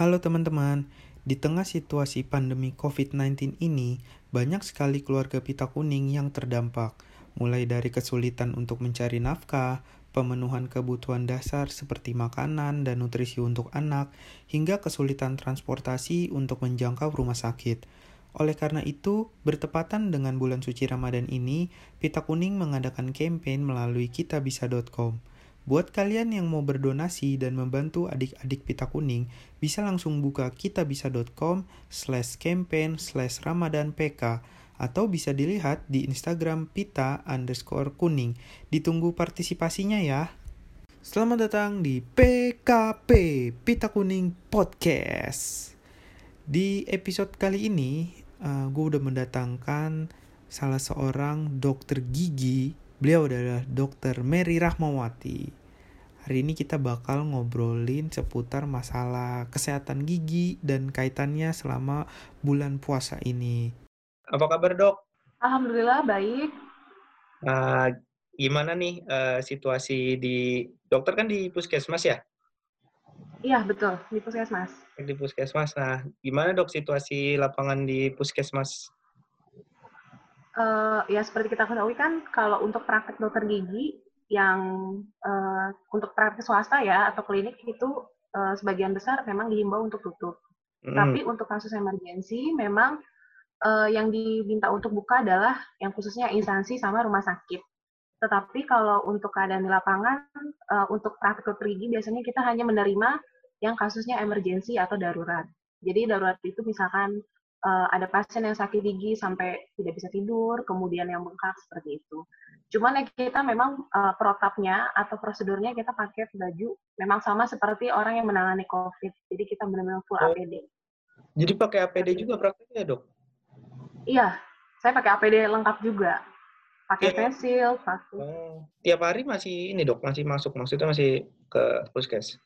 Halo teman-teman, di tengah situasi pandemi COVID-19 ini, banyak sekali keluarga pita kuning yang terdampak, mulai dari kesulitan untuk mencari nafkah, pemenuhan kebutuhan dasar seperti makanan dan nutrisi untuk anak, hingga kesulitan transportasi untuk menjangkau rumah sakit. Oleh karena itu, bertepatan dengan bulan suci Ramadan ini, Pita Kuning mengadakan campaign melalui kitabisa.com. Buat kalian yang mau berdonasi dan membantu adik-adik Pita Kuning, bisa langsung buka kitabisa.com slash campaign slash ramadan pk atau bisa dilihat di Instagram pita underscore kuning. Ditunggu partisipasinya ya. Selamat datang di PKP Pita Kuning Podcast. Di episode kali ini, uh, gue udah mendatangkan salah seorang dokter gigi Beliau adalah Dr. Mary Rahmawati. Hari ini kita bakal ngobrolin seputar masalah kesehatan gigi dan kaitannya selama bulan puasa ini. Apa kabar dok? Alhamdulillah baik. Uh, gimana nih uh, situasi di dokter kan di puskesmas ya? Iya betul di puskesmas. Di puskesmas. Nah, gimana dok situasi lapangan di puskesmas uh, ya seperti kita ketahui kan kalau untuk praktek dokter gigi yang uh, untuk praktek swasta ya atau klinik itu uh, sebagian besar memang dihimbau untuk tutup. Hmm. Tapi untuk kasus emergensi memang uh, yang diminta untuk buka adalah yang khususnya instansi sama rumah sakit. Tetapi kalau untuk keadaan di lapangan uh, untuk praktek dokter gigi biasanya kita hanya menerima yang kasusnya emergensi atau darurat. Jadi darurat itu misalkan uh, ada pasien yang sakit gigi sampai tidak bisa tidur, kemudian yang bengkak seperti itu. Cuman ya kita memang uh, protapnya atau prosedurnya kita pakai baju memang sama seperti orang yang menangani COVID. Jadi kita benar-benar full oh. APD. Jadi pakai APD juga prakteknya dok? Iya, saya pakai APD lengkap juga. Pakai face shield, pakai. Oh. Tiap hari masih ini dok, masih masuk maksudnya masih ke puskes?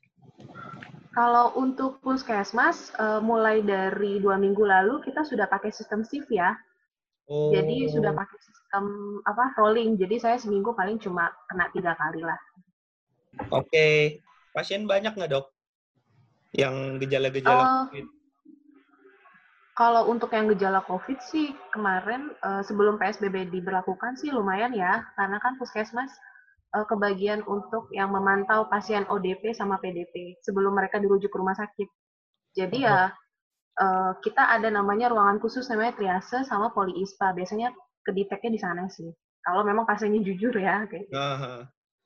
Kalau untuk puskesmas, uh, mulai dari dua minggu lalu kita sudah pakai sistem shift ya. Oh. Jadi sudah pakai sistem apa rolling. Jadi saya seminggu paling cuma kena tiga kali lah. Oke, okay. pasien banyak nggak dok? Yang gejala-gejala uh, COVID? Kalau untuk yang gejala COVID sih kemarin uh, sebelum PSBB diberlakukan sih lumayan ya, karena kan puskesmas uh, kebagian untuk yang memantau pasien ODP sama PDP sebelum mereka dirujuk ke rumah sakit. Jadi ya uh, kita ada namanya ruangan khusus namanya triase sama poliispa. Biasanya kedeteknya di sana sih. Kalau memang pasiennya jujur ya. Kayak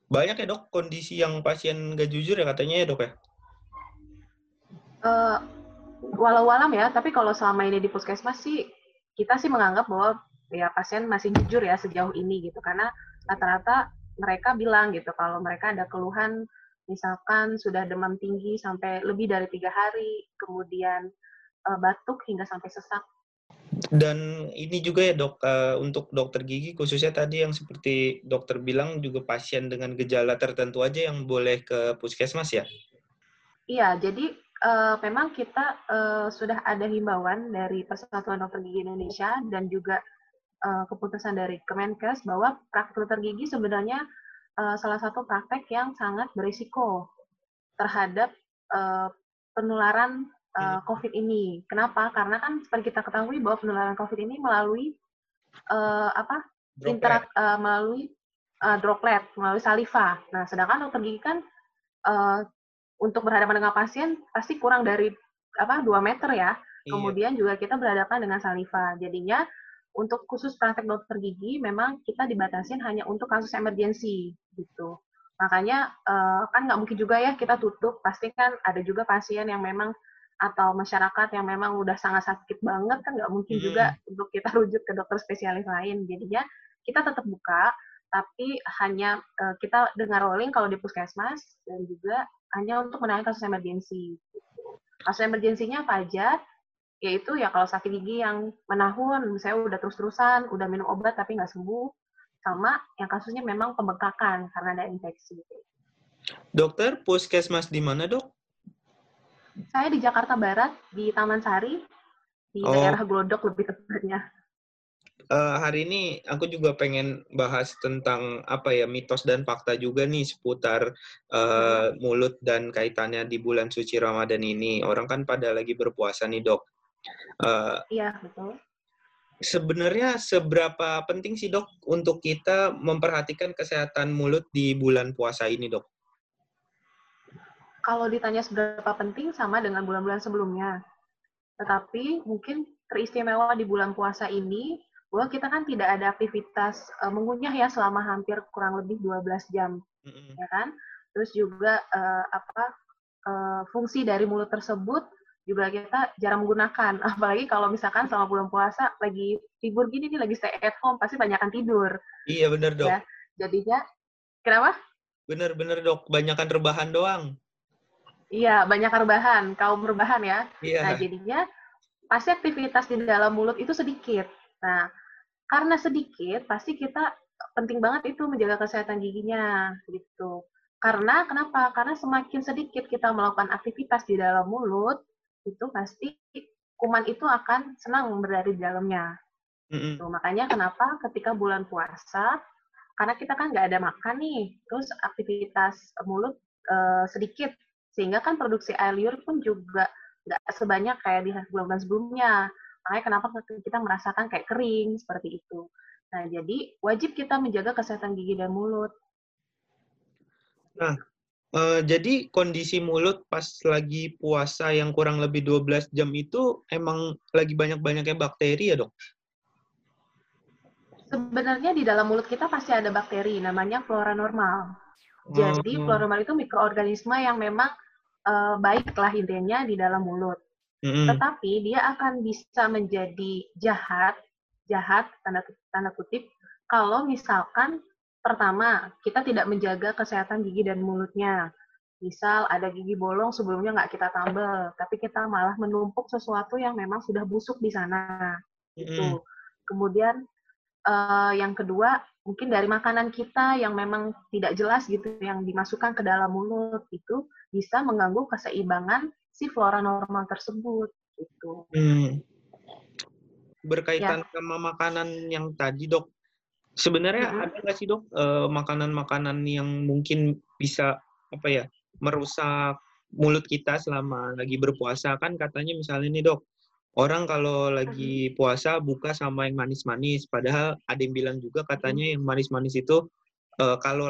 banyak ya dok kondisi yang pasien gak jujur ya katanya ya dok ya? Uh, walau alam ya, tapi kalau selama ini di puskesmas sih kita sih menganggap bahwa ya pasien masih jujur ya sejauh ini gitu karena rata-rata mereka bilang gitu kalau mereka ada keluhan misalkan sudah demam tinggi sampai lebih dari tiga hari, kemudian uh, batuk hingga sampai sesak. Dan ini juga ya dok, uh, untuk dokter gigi khususnya tadi yang seperti dokter bilang juga pasien dengan gejala tertentu aja yang boleh ke puskesmas ya? Iya, jadi uh, memang kita uh, sudah ada himbauan dari Persatuan Dokter Gigi Indonesia dan juga uh, keputusan dari Kemenkes bahwa praktek dokter gigi sebenarnya uh, salah satu praktek yang sangat berisiko terhadap uh, penularan uh, COVID ini. Kenapa? Karena kan seperti kita ketahui bahwa penularan COVID ini melalui uh, apa? Interak uh, melalui uh, droplet, melalui saliva. Nah, sedangkan dokter gigi kan uh, untuk berhadapan dengan pasien pasti kurang dari apa dua meter ya. Iya. Kemudian juga kita berhadapan dengan saliva. Jadinya untuk khusus praktek dokter gigi memang kita dibatasin hanya untuk kasus emergensi gitu. Makanya uh, kan nggak mungkin juga ya kita tutup. Pasti kan ada juga pasien yang memang atau masyarakat yang memang udah sangat sakit banget kan nggak mungkin hmm. juga untuk kita rujuk ke dokter spesialis lain. Jadinya kita tetap buka, tapi hanya uh, kita dengar rolling kalau di puskesmas dan juga hanya untuk menangani kasus emergensi. Kasus emergensinya apa aja? Yaitu ya kalau sakit gigi yang menahun, saya udah terus-terusan, udah minum obat tapi nggak sembuh, sama yang kasusnya memang pembengkakan karena ada infeksi. Dokter, puskesmas di mana dok? Saya di Jakarta Barat, di Taman Sari, di oh. daerah Glodok lebih tepatnya. uh, hari ini aku juga pengen bahas tentang apa ya mitos dan fakta juga nih seputar uh, mulut dan kaitannya di bulan suci Ramadan ini. Orang kan pada lagi berpuasa nih dok. Uh, iya betul. Sebenarnya seberapa penting sih dok untuk kita memperhatikan kesehatan mulut di bulan puasa ini dok? Kalau ditanya seberapa penting sama dengan bulan-bulan sebelumnya. Tetapi mungkin teristimewa di bulan puasa ini bahwa kita kan tidak ada aktivitas uh, mengunyah ya selama hampir kurang lebih 12 jam, mm-hmm. ya kan? Terus juga uh, apa uh, fungsi dari mulut tersebut juga kita jarang menggunakan. Apalagi kalau misalkan selama bulan puasa lagi libur gini nih lagi stay at home pasti banyakkan tidur. Iya benar dok. Ya, jadinya kenapa? Bener-bener dok, banyakkan rebahan doang. Iya, banyak rebahan, kaum rebahan ya. Iya. Nah, jadinya pasti aktivitas di dalam mulut itu sedikit. Nah, karena sedikit, pasti kita penting banget itu menjaga kesehatan giginya, gitu. Karena kenapa? Karena semakin sedikit kita melakukan aktivitas di dalam mulut, itu pasti kuman itu akan senang berada di dalamnya. Mm-hmm. Tuh, makanya kenapa ketika bulan puasa, karena kita kan nggak ada makan nih, terus aktivitas mulut uh, sedikit, sehingga kan produksi air liur pun juga nggak sebanyak kayak di bulan-bulan sebelumnya. Makanya kenapa kita merasakan kayak kering seperti itu. Nah, jadi wajib kita menjaga kesehatan gigi dan mulut. Nah, uh, jadi kondisi mulut pas lagi puasa yang kurang lebih 12 jam itu emang lagi banyak-banyaknya bakteri ya, Dok? Sebenarnya di dalam mulut kita pasti ada bakteri, namanya flora normal. Jadi oh. flora normal itu mikroorganisme yang memang uh, baiklah intinya di dalam mulut. Mm-hmm. Tetapi dia akan bisa menjadi jahat, jahat tanda tanda kutip kalau misalkan pertama kita tidak menjaga kesehatan gigi dan mulutnya. Misal ada gigi bolong sebelumnya nggak kita tambal, tapi kita malah menumpuk sesuatu yang memang sudah busuk di sana. Mm-hmm. Itu. Kemudian uh, yang kedua mungkin dari makanan kita yang memang tidak jelas gitu yang dimasukkan ke dalam mulut itu bisa mengganggu keseimbangan si flora normal tersebut gitu. Hmm. Berkaitan ya. sama makanan yang tadi dok, sebenarnya hmm. ada nggak sih dok eh, makanan-makanan yang mungkin bisa apa ya merusak mulut kita selama lagi berpuasa kan katanya misalnya nih dok orang kalau lagi puasa buka sama yang manis-manis padahal ada yang bilang juga katanya yang manis-manis itu uh, kalau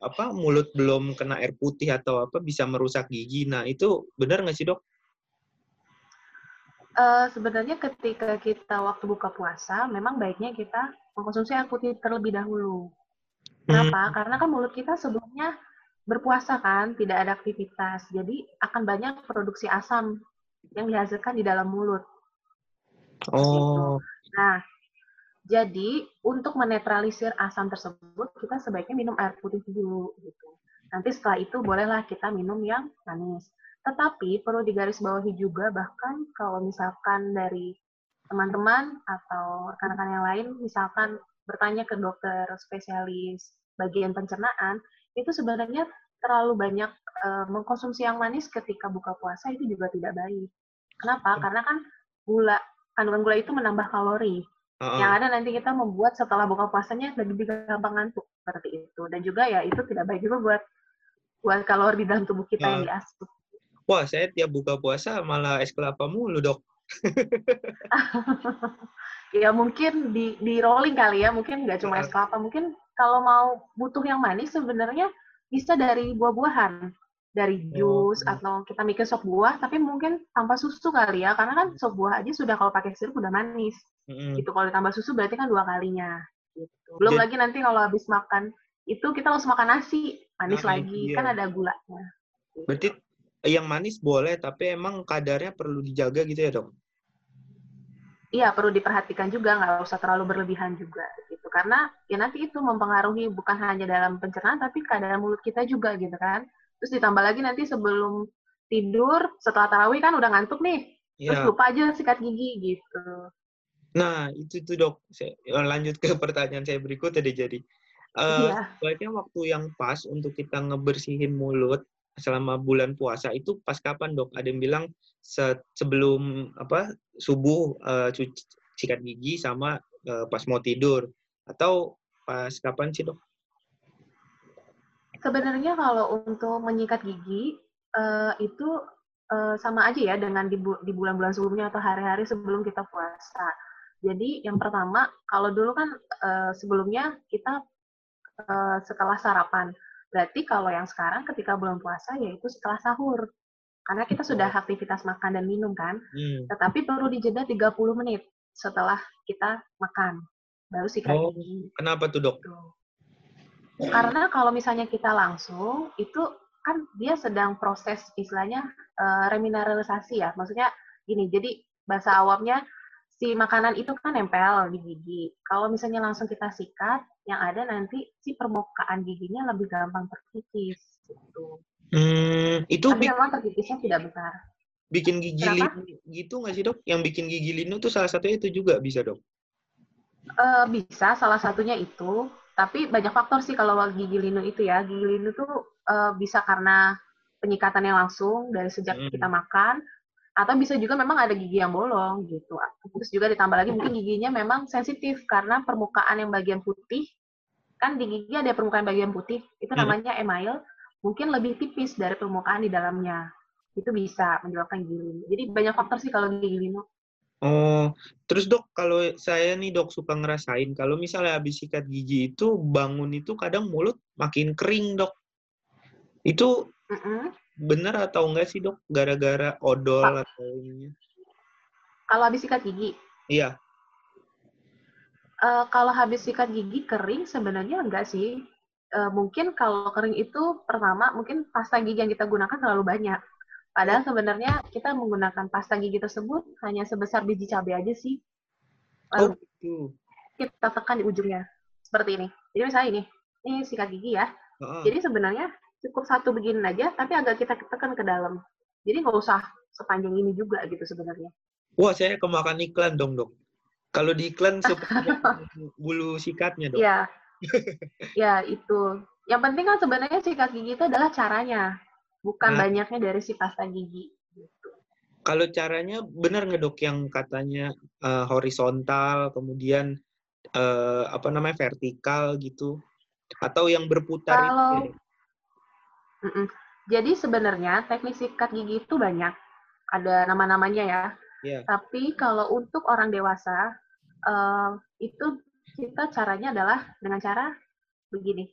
apa mulut belum kena air putih atau apa bisa merusak gigi. Nah itu benar nggak sih dok? Uh, sebenarnya ketika kita waktu buka puasa, memang baiknya kita mengkonsumsi air putih terlebih dahulu. Kenapa? Hmm. Karena kan mulut kita sebelumnya berpuasa kan, tidak ada aktivitas, jadi akan banyak produksi asam yang dihasilkan di dalam mulut. Oh. Nah, jadi untuk menetralisir asam tersebut kita sebaiknya minum air putih dulu gitu. Nanti setelah itu bolehlah kita minum yang manis. Tetapi perlu digarisbawahi juga bahkan kalau misalkan dari teman-teman atau rekan-rekan yang lain misalkan bertanya ke dokter spesialis bagian pencernaan itu sebenarnya terlalu banyak uh, mengkonsumsi yang manis ketika buka puasa itu juga tidak baik. Kenapa? Karena kan gula kandungan gula itu menambah kalori. Uh-uh. Yang ada nanti kita membuat setelah buka puasanya lebih gampang ngantuk seperti itu. Dan juga ya itu tidak baik juga buat buat kalori di dalam tubuh kita uh. yang diasup. Wah, saya tiap buka puasa malah es kelapa mulu, Dok. ya mungkin di di rolling kali ya, mungkin nggak cuma es kelapa, mungkin kalau mau butuh yang manis sebenarnya bisa dari buah-buahan dari jus oh. atau kita mikir sop buah tapi mungkin tanpa susu kali ya karena kan sop buah aja sudah kalau pakai sirup udah manis mm-hmm. gitu kalau ditambah susu berarti kan dua kalinya gitu belum Jadi, lagi nanti kalau habis makan itu kita harus makan nasi manis nah, lagi iya. kan ada gulanya gitu. berarti yang manis boleh tapi emang kadarnya perlu dijaga gitu ya dok Iya perlu diperhatikan juga nggak usah terlalu berlebihan juga gitu karena ya nanti itu mempengaruhi bukan hanya dalam pencernaan tapi keadaan mulut kita juga gitu kan Terus ditambah lagi nanti sebelum tidur, setelah tarawih kan udah ngantuk nih. Ya. Terus lupa aja sikat gigi gitu. Nah, itu tuh dok. Saya eh, lanjut ke pertanyaan saya berikutnya deh jadi. Uh, iya. Sebaiknya waktu yang pas untuk kita ngebersihin mulut selama bulan puasa itu pas kapan dok? Ada yang bilang se sebelum apa subuh uh, sikat gigi sama uh, pas mau tidur atau pas kapan sih dok? Sebenarnya kalau untuk menyikat gigi uh, itu uh, sama aja ya dengan di, bu di bulan-bulan sebelumnya atau hari-hari sebelum kita puasa. Jadi yang pertama kalau dulu kan uh, sebelumnya kita uh, setelah sarapan. Berarti kalau yang sekarang ketika bulan puasa yaitu setelah sahur. Karena kita sudah aktivitas makan dan minum kan. Hmm. Tetapi perlu dijeda 30 menit setelah kita makan. Baru sikat oh, gigi. Kenapa tuh dok? Tuh. Karena kalau misalnya kita langsung, itu kan dia sedang proses istilahnya uh, remineralisasi ya. Maksudnya gini, jadi bahasa awamnya si makanan itu kan nempel di gigi. Kalau misalnya langsung kita sikat, yang ada nanti si permukaan giginya lebih gampang terkikis. Gitu. Hmm, itu Tapi memang terkikisnya tidak besar. Bikin gigi linu gitu nggak sih dok? Yang bikin gigi linu tuh salah satunya itu juga bisa dok? Uh, bisa, salah satunya itu. Tapi banyak faktor sih kalau gigi linu itu ya. Gigi linu tuh uh, bisa karena penyikatan yang langsung dari sejak hmm. kita makan, atau bisa juga memang ada gigi yang bolong gitu. Terus juga ditambah lagi mungkin giginya memang sensitif karena permukaan yang bagian putih kan di gigi ada permukaan bagian putih itu hmm. namanya email mungkin lebih tipis dari permukaan di dalamnya itu bisa menyebabkan gigi. Jadi banyak faktor sih kalau gigi linu. Oh, terus dok, kalau saya nih dok suka ngerasain, kalau misalnya habis sikat gigi itu bangun itu kadang mulut makin kering dok. Itu mm -mm. Bener atau enggak sih dok? Gara-gara odol Pak. atau ininya? Kalau habis sikat gigi? Iya. Uh, kalau habis sikat gigi kering sebenarnya enggak sih. Uh, mungkin kalau kering itu pertama mungkin pasta gigi yang kita gunakan terlalu banyak. Padahal sebenarnya kita menggunakan pasta gigi tersebut hanya sebesar biji cabai aja sih. Lalu oh, gitu. kita tekan di ujungnya seperti ini. Jadi misalnya ini, ini sikat gigi ya. Uh-huh. Jadi sebenarnya cukup satu begini aja, tapi agak kita tekan ke dalam. Jadi nggak usah sepanjang ini juga gitu sebenarnya. Wah, saya kemakan iklan dong, dok. Kalau di iklan bulu sikatnya, dok. Iya. ya, itu. Yang penting kan sebenarnya sikat gigi itu adalah caranya bukan nah, banyaknya dari si pasta gigi. Gitu. Kalau caranya benar nggak dok yang katanya uh, horizontal, kemudian uh, apa namanya vertikal gitu, atau yang berputar Kalau, itu? -mm. Jadi sebenarnya teknik sikat gigi itu banyak, ada nama-namanya ya. Yeah. Tapi kalau untuk orang dewasa uh, itu kita caranya adalah dengan cara begini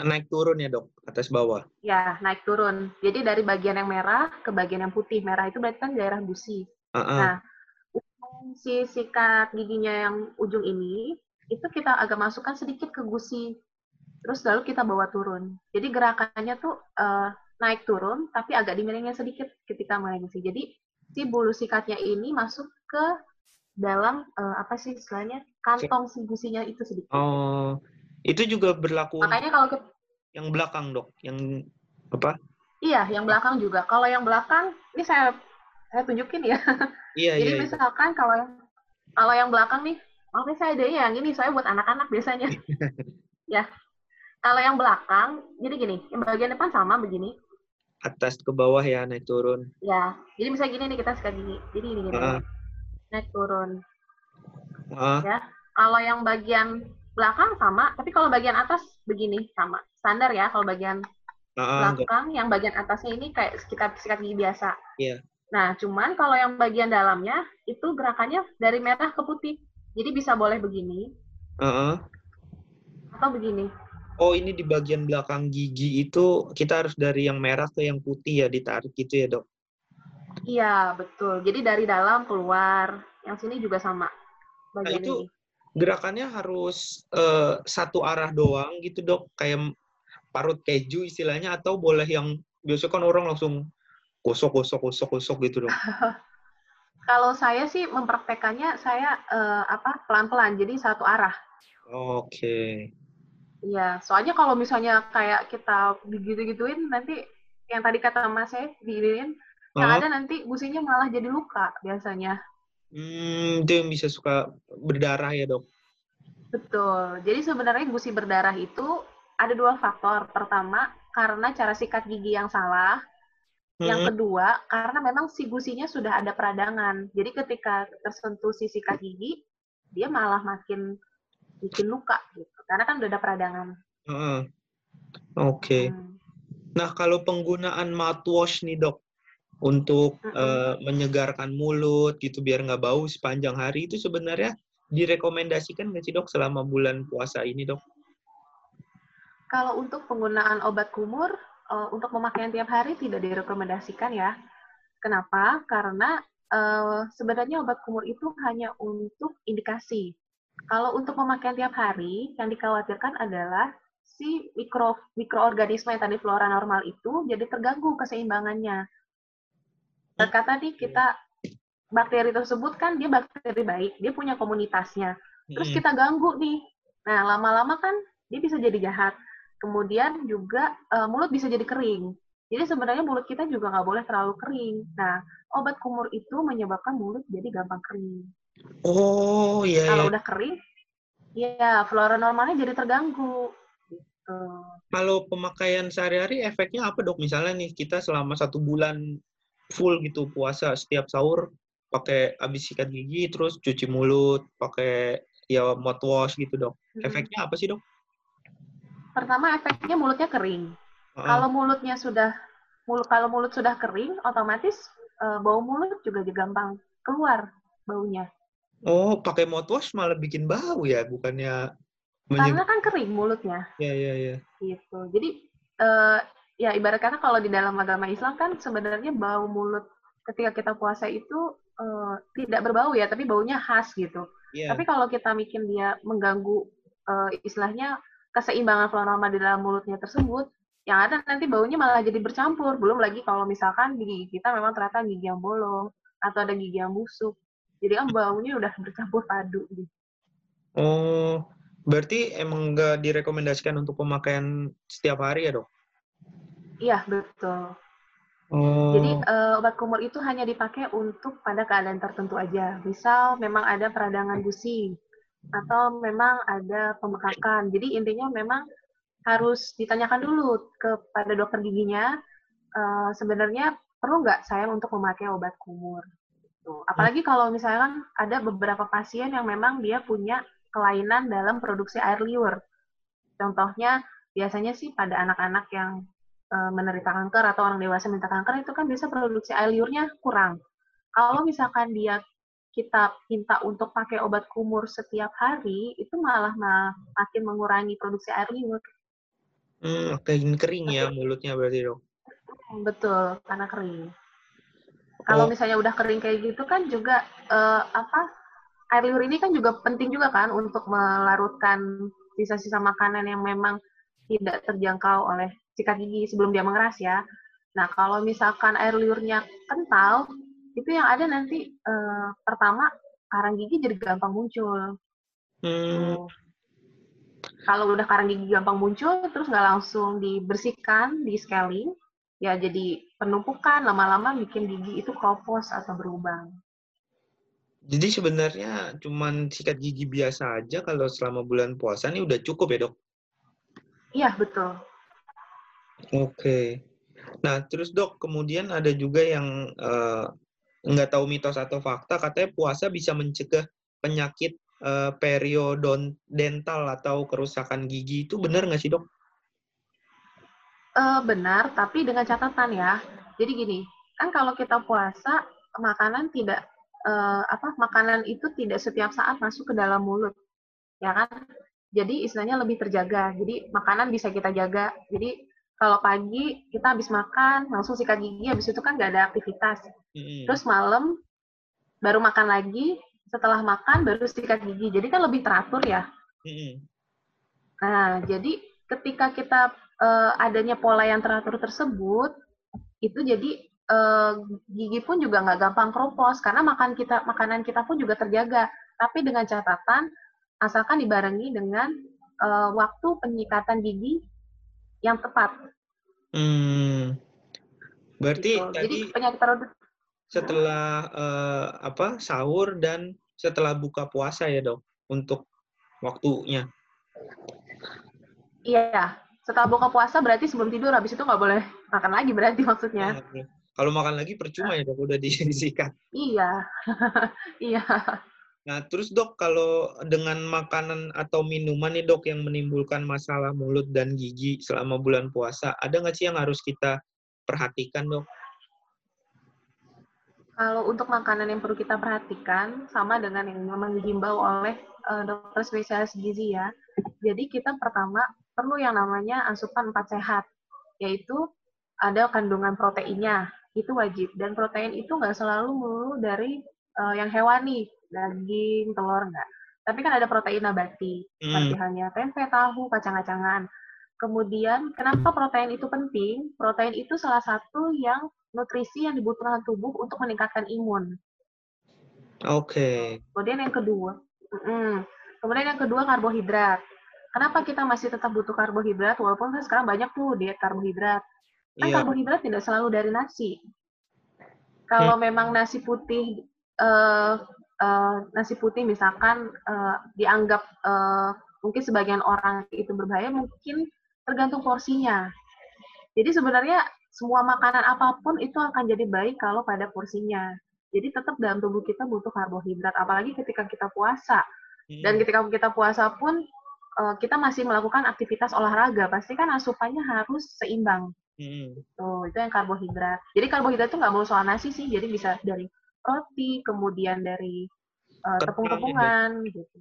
naik turun ya dok atas bawah ya naik turun jadi dari bagian yang merah ke bagian yang putih merah itu berarti kan daerah gusi uh -uh. nah si sikat giginya yang ujung ini itu kita agak masukkan sedikit ke gusi terus lalu kita bawa turun jadi gerakannya tuh uh, naik turun tapi agak dimiringnya sedikit ketika melengsi jadi si bulu sikatnya ini masuk ke dalam uh, apa sih istilahnya kantong si gusinya itu sedikit oh itu juga berlaku. Makanya kalau ke... yang belakang dok, yang apa? Iya, yang belakang juga. Kalau yang belakang, ini saya saya tunjukin ya. Iya, Jadi iya, iya. misalkan iya. kalau yang kalau yang belakang nih, oke saya ada yang ini saya buat anak-anak biasanya. ya. Kalau yang belakang, jadi gini, yang bagian depan sama begini. Atas ke bawah ya, naik turun. Ya, jadi misalnya gini nih kita suka gini. Jadi ini gini. Uh. Naik turun. Uh. Ya. Kalau yang bagian belakang sama, tapi kalau bagian atas begini sama. Standar ya kalau bagian uh, belakang, yang bagian atasnya ini kayak sekitar sikat gigi biasa. Iya. Yeah. Nah, cuman kalau yang bagian dalamnya itu gerakannya dari merah ke putih. Jadi bisa boleh begini. Uh -uh. Atau begini. Oh, ini di bagian belakang gigi itu kita harus dari yang merah ke yang putih ya ditarik gitu ya, Dok? Iya, betul. Jadi dari dalam keluar. Yang sini juga sama. Bagian nah, itu ini gerakannya harus uh, satu arah doang gitu dok kayak parut keju istilahnya atau boleh yang biasa kan orang langsung gosok gosok gosok gosok gitu dok kalau saya sih mempraktekannya saya uh, apa pelan pelan jadi satu arah oke okay. Iya, soalnya kalau misalnya kayak kita begitu-gituin nanti yang tadi kata Mas saya digituin, uh yang ada nanti gusinya malah jadi luka biasanya. Hmm, itu yang bisa suka berdarah ya dok? Betul. Jadi sebenarnya gusi berdarah itu ada dua faktor. Pertama, karena cara sikat gigi yang salah. Hmm. Yang kedua, karena memang si gusinya sudah ada peradangan. Jadi ketika tersentuh si sikat gigi, dia malah makin bikin luka gitu. Karena kan udah ada peradangan. Uh, Oke. Okay. Hmm. Nah, kalau penggunaan mouthwash nih dok, untuk uh -uh. Uh, menyegarkan mulut gitu biar nggak bau sepanjang hari itu sebenarnya direkomendasikan nggak sih dok selama bulan puasa ini dok? Kalau untuk penggunaan obat kumur, uh, untuk pemakaian tiap hari tidak direkomendasikan ya. Kenapa? Karena uh, sebenarnya obat kumur itu hanya untuk indikasi. Kalau untuk pemakaian tiap hari, yang dikhawatirkan adalah si mikro mikroorganisme yang tadi flora normal itu jadi terganggu keseimbangannya. Terkata nih kita bakteri tersebut kan dia bakteri baik, dia punya komunitasnya. Terus kita ganggu nih. Nah, lama-lama kan dia bisa jadi jahat. Kemudian juga uh, mulut bisa jadi kering. Jadi sebenarnya mulut kita juga nggak boleh terlalu kering. Nah, obat kumur itu menyebabkan mulut jadi gampang kering. Oh iya. Kalau iya. udah kering, ya flora normalnya jadi terganggu. Gitu. Kalau pemakaian sehari-hari efeknya apa dok? Misalnya nih kita selama satu bulan full gitu puasa setiap sahur pakai habis sikat gigi terus cuci mulut pakai ya mouthwash gitu dok. Efeknya apa sih dok? pertama efeknya mulutnya kering. Uh. Kalau mulutnya sudah mulut kalau mulut sudah kering, otomatis uh, bau mulut juga gampang keluar baunya. Oh, pakai mouthwash malah bikin bau ya, bukannya Karena kan kering mulutnya. Iya, iya, iya. Gitu. Jadi uh, ya ibarat kata kalau di dalam agama Islam kan sebenarnya bau mulut ketika kita puasa itu uh, tidak berbau ya, tapi baunya khas gitu. Yeah. Tapi kalau kita bikin dia mengganggu uh, istilahnya keseimbangan flora di dalam mulutnya tersebut, yang ada nanti baunya malah jadi bercampur. Belum lagi kalau misalkan gigi kita memang ternyata gigi yang bolong atau ada gigi yang busuk. Jadi kan baunya udah bercampur padu gitu. Oh, berarti emang nggak direkomendasikan untuk pemakaian setiap hari ya dok? Iya, betul. Oh. Jadi uh, obat kumur itu hanya dipakai untuk pada keadaan tertentu aja. Misal memang ada peradangan gusi atau memang ada pembekakan. Jadi intinya memang harus ditanyakan dulu kepada dokter giginya uh, sebenarnya perlu nggak saya untuk memakai obat kumur. Tuh. Apalagi kalau misalkan ada beberapa pasien yang memang dia punya kelainan dalam produksi air liur. Contohnya biasanya sih pada anak-anak yang uh, menderita kanker atau orang dewasa menderita kanker itu kan bisa produksi air liurnya kurang. Kalau misalkan dia kita minta untuk pakai obat kumur setiap hari, itu malah makin mengurangi produksi air liur. Hmm, makin kering ya mulutnya berarti dok? Betul, karena kering. Kalau oh. misalnya udah kering kayak gitu kan juga uh, apa air liur ini kan juga penting juga kan untuk melarutkan sisa-sisa makanan yang memang tidak terjangkau oleh sikat gigi sebelum dia mengeras ya. Nah kalau misalkan air liurnya kental, itu yang ada nanti uh, pertama karang gigi jadi gampang muncul. Hmm. Kalau udah karang gigi gampang muncul, terus nggak langsung dibersihkan, di scaling, ya jadi penumpukan lama-lama bikin gigi itu kropos atau berubah. Jadi sebenarnya cuman sikat gigi biasa aja kalau selama bulan puasa ini udah cukup ya dok? Iya betul. Oke. Nah terus dok kemudian ada juga yang uh, nggak tahu mitos atau fakta katanya puasa bisa mencegah penyakit uh, periodontal atau kerusakan gigi itu benar nggak sih dok? Uh, benar, tapi dengan catatan ya. Jadi gini, kan kalau kita puasa makanan tidak uh, apa makanan itu tidak setiap saat masuk ke dalam mulut, ya kan? Jadi istilahnya lebih terjaga. Jadi makanan bisa kita jaga. Jadi kalau pagi kita habis makan langsung sikat gigi habis itu kan nggak ada aktivitas terus malam baru makan lagi setelah makan baru sikat gigi jadi kan lebih teratur ya nah jadi ketika kita uh, adanya pola yang teratur tersebut itu jadi uh, gigi pun juga nggak gampang kropos karena makan kita makanan kita pun juga terjaga tapi dengan catatan asalkan dibarengi dengan uh, waktu penyikatan gigi yang tepat. Hmm. Berarti gitu. tadi Jadi penyakit parodontal setelah uh, apa sahur dan setelah buka puasa ya dok untuk waktunya. Iya, setelah buka puasa berarti sebelum tidur habis itu nggak boleh makan lagi berarti maksudnya. Kalau makan lagi percuma ya dok udah disikat. Iya, iya. Nah, terus dok, kalau dengan makanan atau minuman nih dok yang menimbulkan masalah mulut dan gigi selama bulan puasa, ada nggak sih yang harus kita perhatikan dok? Kalau untuk makanan yang perlu kita perhatikan, sama dengan yang memang dihimbau oleh uh, dokter spesialis gizi ya. Jadi kita pertama perlu yang namanya asupan empat sehat, yaitu ada kandungan proteinnya, itu wajib. Dan protein itu nggak selalu melulu dari uh, yang hewani, daging, telur enggak. Tapi kan ada protein nabati, hmm. seperti halnya tempe, tahu, kacang-kacangan. Kemudian, kenapa protein itu penting? Protein itu salah satu yang nutrisi yang dibutuhkan tubuh untuk meningkatkan imun. Oke. Okay. Kemudian yang kedua, mm, kemudian yang kedua karbohidrat. Kenapa kita masih tetap butuh karbohidrat walaupun kan sekarang banyak tuh diet karbohidrat? Kan yeah. karbohidrat tidak selalu dari nasi. Kalau hmm. memang nasi putih uh, uh, nasi putih misalkan uh, dianggap uh, mungkin sebagian orang itu berbahaya, mungkin tergantung porsinya. Jadi sebenarnya semua makanan apa pun itu akan jadi baik kalau pada porsinya. Jadi tetap dalam tubuh kita butuh karbohidrat, apalagi ketika kita puasa. Dan ketika kita puasa pun uh, kita masih melakukan aktivitas olahraga, pasti kan asupannya harus seimbang. Hmm. Tuh, itu yang karbohidrat. Jadi karbohidrat itu nggak mau soal nasi sih, jadi bisa dari roti, kemudian dari uh, tepung-tepungan gitu.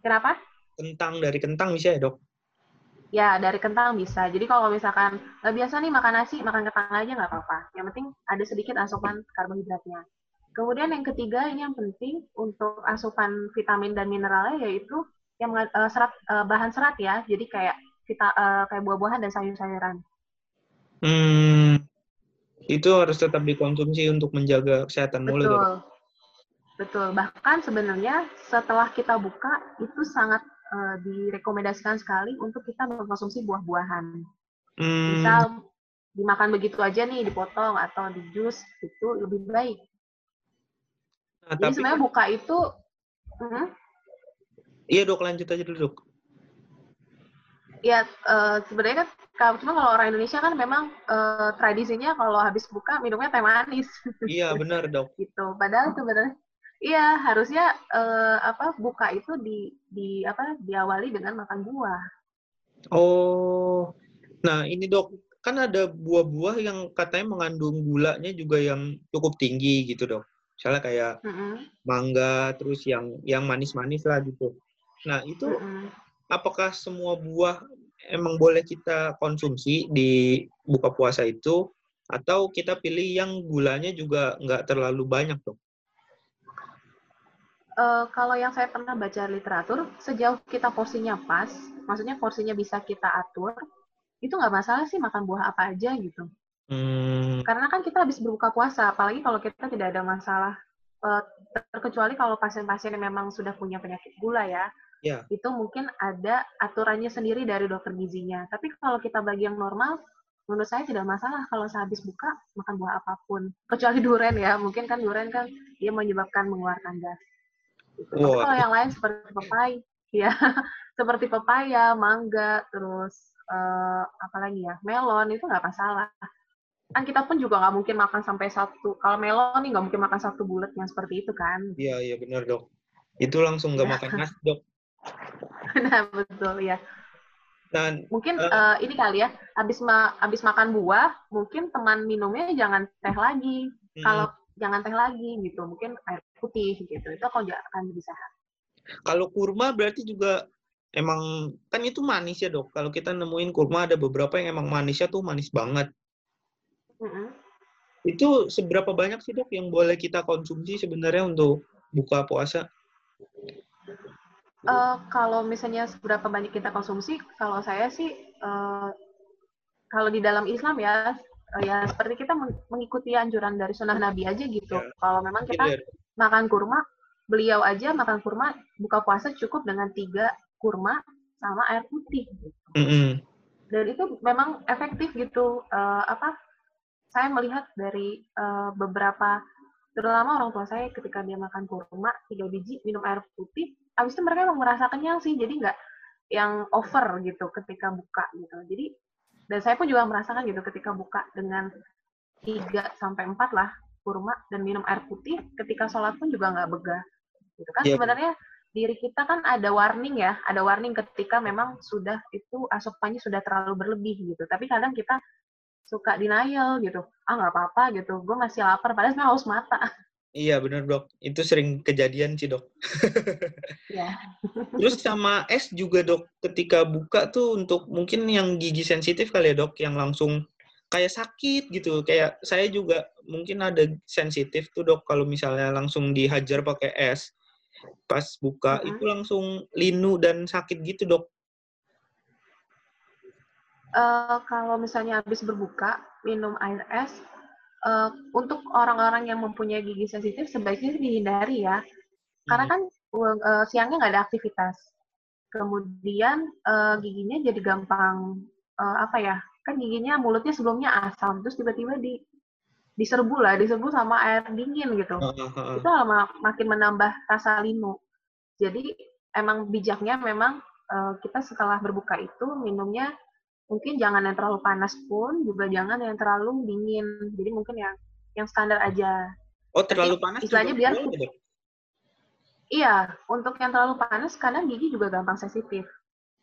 Kenapa? Kentang dari kentang bisa ya dok? Ya dari kentang bisa. Jadi kalau misalkan nggak biasa nih makan nasi, makan kentang aja nggak apa-apa. Yang penting ada sedikit asupan karbohidratnya. Kemudian yang ketiga ini yang penting untuk asupan vitamin dan mineralnya yaitu yang uh, serat uh, bahan serat ya. Jadi kayak kita uh, kayak buah-buahan dan sayur-sayuran. Hmm, itu harus tetap dikonsumsi untuk menjaga kesehatan mulut. Ya, Betul. Betul. Bahkan sebenarnya setelah kita buka itu sangat uh, direkomendasikan sekali untuk kita mengkonsumsi buah-buahan. Hmm. Misal dimakan begitu aja nih, dipotong atau di jus itu lebih baik. Nah, Jadi tapi... sebenarnya buka itu, uh, iya dok lanjut aja dulu dok. Ya uh, sebenarnya kan kalau cuma kalau orang Indonesia kan memang uh, tradisinya kalau habis buka minumnya teh manis. Iya benar dok. gitu. Padahal sebenarnya iya harusnya uh, apa buka itu di di apa diawali dengan makan buah. Oh, nah ini dok kan ada buah-buah yang katanya mengandung gulanya juga yang cukup tinggi gitu dok. Misalnya kayak mm -hmm. mangga, terus yang yang manis-manis lah gitu. Nah itu apakah semua buah emang boleh kita konsumsi di buka puasa itu atau kita pilih yang gulanya juga nggak terlalu banyak tuh? Uh, kalau yang saya pernah baca literatur, sejauh kita porsinya pas, maksudnya porsinya bisa kita atur, itu nggak masalah sih makan buah apa aja gitu. Hmm. Karena kan kita habis berbuka puasa, apalagi kalau kita tidak ada masalah, uh, terkecuali kalau pasien-pasien yang memang sudah punya penyakit gula ya, yeah. itu mungkin ada aturannya sendiri dari dokter gizinya. Tapi kalau kita bagi yang normal, menurut saya tidak masalah kalau sehabis buka makan buah apa pun. Kecuali durian ya, mungkin kan durian kan dia menyebabkan mengeluarkan gas. Gitu. Tapi kalau yang lain seperti pepaya, ya seperti pepaya, mangga, terus uh, apa lagi ya, melon itu nggak masalah. Kan kita pun juga nggak mungkin makan sampai satu. Kalau melon nih nggak mungkin makan satu bulat yang seperti itu kan. Iya iya benar dok. Itu langsung nggak makan nasi dok. nah betul ya dan mungkin uh, uh, ini kali ya habis ma habis makan buah mungkin teman minumnya jangan teh lagi. Hmm. kalau jangan teh lagi gitu mungkin air putih gitu itu kok akan lebih sehat. Kalau kurma berarti juga emang kan itu manis ya dok. Kalau kita nemuin kurma ada beberapa yang emang manisnya tuh manis banget. Mm -hmm. itu seberapa banyak sih dok yang boleh kita konsumsi sebenarnya untuk buka puasa Uh, kalau misalnya seberapa banyak kita konsumsi, kalau saya sih uh, kalau di dalam Islam ya uh, ya seperti kita mengikuti anjuran dari sunnah Nabi aja gitu. Ya. Kalau memang kita ya. makan kurma, beliau aja makan kurma buka puasa cukup dengan tiga kurma sama air putih. Gitu. Mm -hmm. Dan itu memang efektif gitu. Uh, apa? Saya melihat dari uh, beberapa terutama orang tua saya ketika dia makan kurma tiga biji minum air putih abis itu mereka emang merasa kenyang sih jadi nggak yang over gitu ketika buka gitu jadi dan saya pun juga merasakan gitu ketika buka dengan tiga sampai empat lah kurma dan minum air putih ketika sholat pun juga nggak begah Gitu kan Iya. sebenarnya diri kita kan ada warning ya, ada warning ketika memang sudah itu asupannya sudah terlalu berlebih gitu. Tapi kadang kita suka denial gitu, ah nggak apa-apa gitu, gue masih lapar, padahal sebenarnya haus mata. Iya benar dok, itu sering kejadian sih dok. Ya. Terus sama es juga dok, ketika buka tuh untuk mungkin yang gigi sensitif kali ya dok, yang langsung kayak sakit gitu. Kayak saya juga mungkin ada sensitif tuh dok, kalau misalnya langsung dihajar pakai es, pas buka Mhm. itu langsung linu dan sakit gitu dok. Eh, kalau misalnya habis berbuka minum air es, eh, untuk orang-orang yang mempunyai gigi sensitif sebaiknya dihindari ya, karena Hmm. kan eh, siangnya nggak ada aktivitas. Kemudian eh, giginya jadi gampang eh, apa ya? Kan giginya mulutnya sebelumnya asam, terus tiba-tiba di diserbu lah, diserbu sama air dingin gitu. Itu malah makin menambah rasa linu. Jadi emang bijaknya memang eh, kita setelah berbuka itu minumnya mungkin jangan yang terlalu panas pun, juga jangan yang terlalu dingin. Jadi mungkin yang yang standar aja. Oh terlalu panas istilahnya biar boleh? Iya, untuk yang terlalu panas kadang gigi juga gampang sensitif.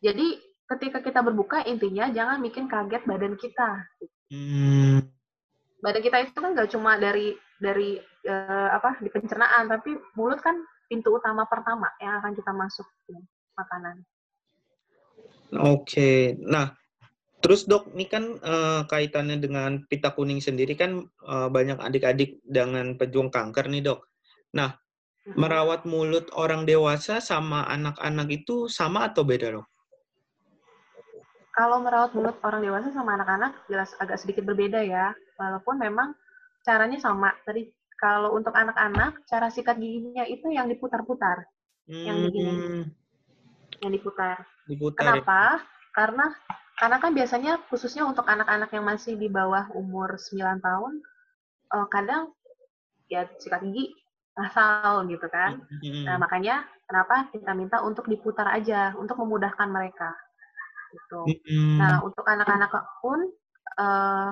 Jadi ketika kita berbuka intinya jangan bikin kaget badan kita. Hmm. Badan kita itu kan nggak cuma dari dari eh, apa di pencernaan, tapi mulut kan pintu utama pertama yang akan kita masuk makanan. Oke, nah terus dok, ini kan eh, kaitannya dengan pita kuning sendiri kan eh, banyak adik-adik dengan pejuang kanker nih dok. Nah, merawat mulut orang dewasa sama anak-anak itu sama atau beda dok? Kalau merawat mulut orang dewasa sama anak-anak jelas agak sedikit berbeda ya. Walaupun memang caranya sama. Tadi kalau untuk anak-anak cara sikat giginya itu yang diputar-putar, Yang begini. Hmm, yang diputar. diputar. ya. Karena karena kan biasanya khususnya untuk anak-anak yang masih di bawah umur 9 tahun eh, kadang ya sikat gigi asal gitu kan. Nah, makanya kenapa kita minta untuk diputar aja untuk memudahkan mereka. Gitu. Nah, untuk anak-anak pun eh,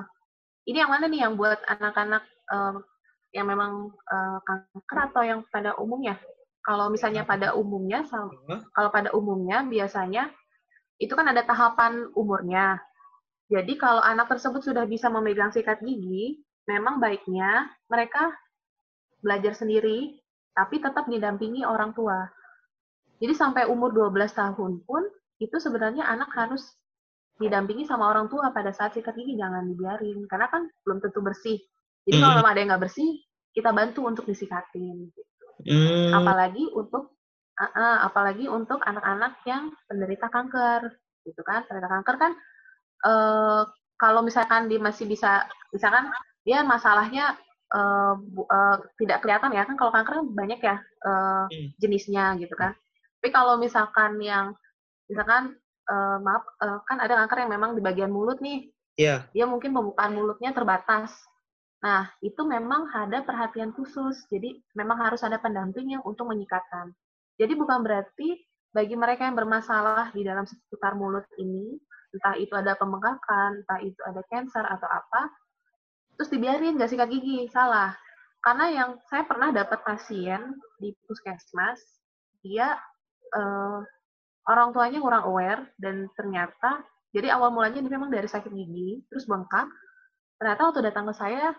ini yang mana nih yang buat anak-anak eh, yang memang eh, kanker atau yang pada umumnya? Kalau misalnya pada umumnya, kalau pada umumnya biasanya itu kan ada tahapan umurnya. Jadi kalau anak tersebut sudah bisa memegang sikat gigi, memang baiknya mereka belajar sendiri, tapi tetap didampingi orang tua. Jadi sampai umur 12 tahun pun itu sebenarnya anak harus didampingi sama orang tua pada saat sikat gigi jangan dibiarin karena kan belum tentu bersih. Jadi kalau Mhm. memang ada yang nggak bersih, kita bantu untuk disikatin. hmm, Apalagi untuk uh, uh, apalagi untuk anak-anak yang penderita kanker, gitu kan? Penderita kanker kan eh, kalau misalkan dia masih bisa, misalkan dia masalahnya bu- eh, tidak kelihatan ya kan kalau kanker kan banyak ya Hmm. jenisnya gitu kan. Tapi kalau misalkan yang misalkan eh, maaf eh, kan ada kanker yang memang di bagian mulut nih, ya. dia mungkin pembukaan mulutnya terbatas. Nah, itu memang ada perhatian khusus. Jadi, memang harus ada pendamping yang untuk menyikatkan. Jadi, bukan berarti bagi mereka yang bermasalah di dalam seputar mulut ini, entah itu ada pembengkakan, entah itu ada cancer atau apa, terus dibiarin nggak sikat gigi. Salah. Karena yang saya pernah dapat pasien di puskesmas, dia eh, orang tuanya kurang aware dan ternyata jadi awal mulanya dia memang dari sakit gigi, terus bengkak. Ternyata waktu datang ke saya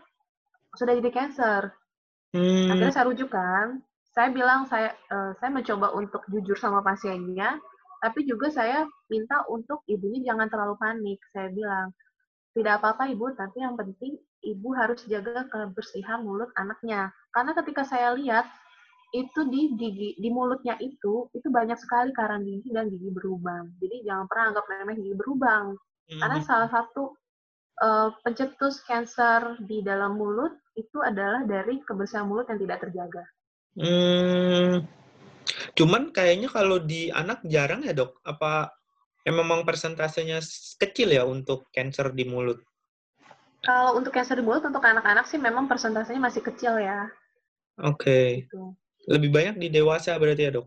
sudah jadi cancer. Hmm, Akhirnya saya rujukan. Saya bilang saya eh, saya mencoba untuk jujur sama pasiennya, tapi juga saya minta untuk ibunya jangan terlalu panik. Saya bilang tidak apa-apa ibu, tapi yang penting ibu harus jaga kebersihan mulut anaknya. Karena ketika saya lihat itu di gigi di mulutnya itu itu banyak sekali karang gigi dan gigi berlubang. Jadi jangan pernah anggap remeh gigi berlubang. Karena hmm, salah satu eh, pencetus kanker di dalam mulut itu adalah dari kebersihan mulut yang tidak terjaga. Hmm. Cuman kayaknya kalau di anak jarang ya dok. Apa ya memang persentasenya kecil ya untuk cancer di mulut? Kalau untuk kanker di mulut untuk anak-anak sih memang persentasenya masih kecil ya. Oke. Gitu. Lebih banyak di dewasa berarti ya dok?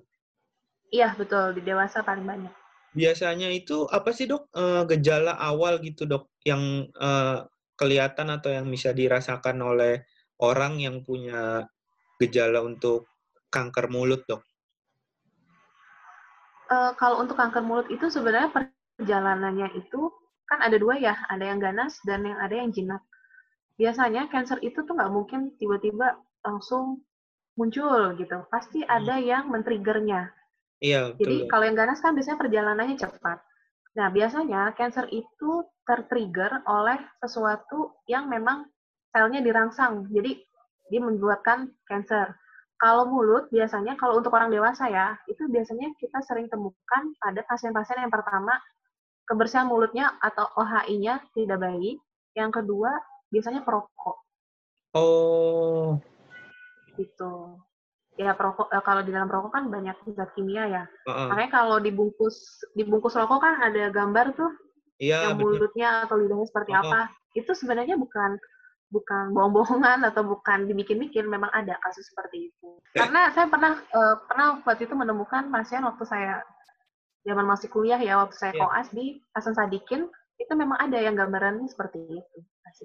Iya betul di dewasa paling banyak. Biasanya itu apa sih dok eh, gejala awal gitu dok yang eh, kelihatan atau yang bisa dirasakan oleh orang yang punya gejala untuk kanker mulut dok? uh, kalau untuk kanker mulut itu sebenarnya perjalanannya itu kan ada dua ya, ada yang ganas dan yang ada yang jinak. Biasanya cancer itu tuh nggak mungkin tiba-tiba langsung muncul gitu. Pasti hmm. ada yang men-triggernya. Iya. Jadi kalau yang ganas kan biasanya perjalanannya cepat. Nah, biasanya cancer itu tertrigger oleh sesuatu yang memang selnya dirangsang. Jadi dia membuatkan cancer. Kalau mulut biasanya kalau untuk orang dewasa ya, itu biasanya kita sering temukan pada pasien-pasien yang pertama kebersihan mulutnya atau OHI-nya tidak baik. Yang kedua biasanya perokok. Oh. Gitu. Ya perokok eh, kalau di dalam perokok kan banyak zat kimia ya. Uh-uh. Makanya kalau dibungkus dibungkus rokok kan ada gambar tuh Iya, yang mulutnya atau lidahnya seperti uh-huh. apa. Itu sebenarnya bukan bukan bohong-bohongan atau bukan dibikin-bikin, memang ada kasus seperti itu. Karena saya pernah uh, pernah waktu itu menemukan pasien waktu saya zaman masih kuliah ya, waktu saya yeah. koas di Hasan Sadikin, itu memang ada yang gambarannya seperti itu.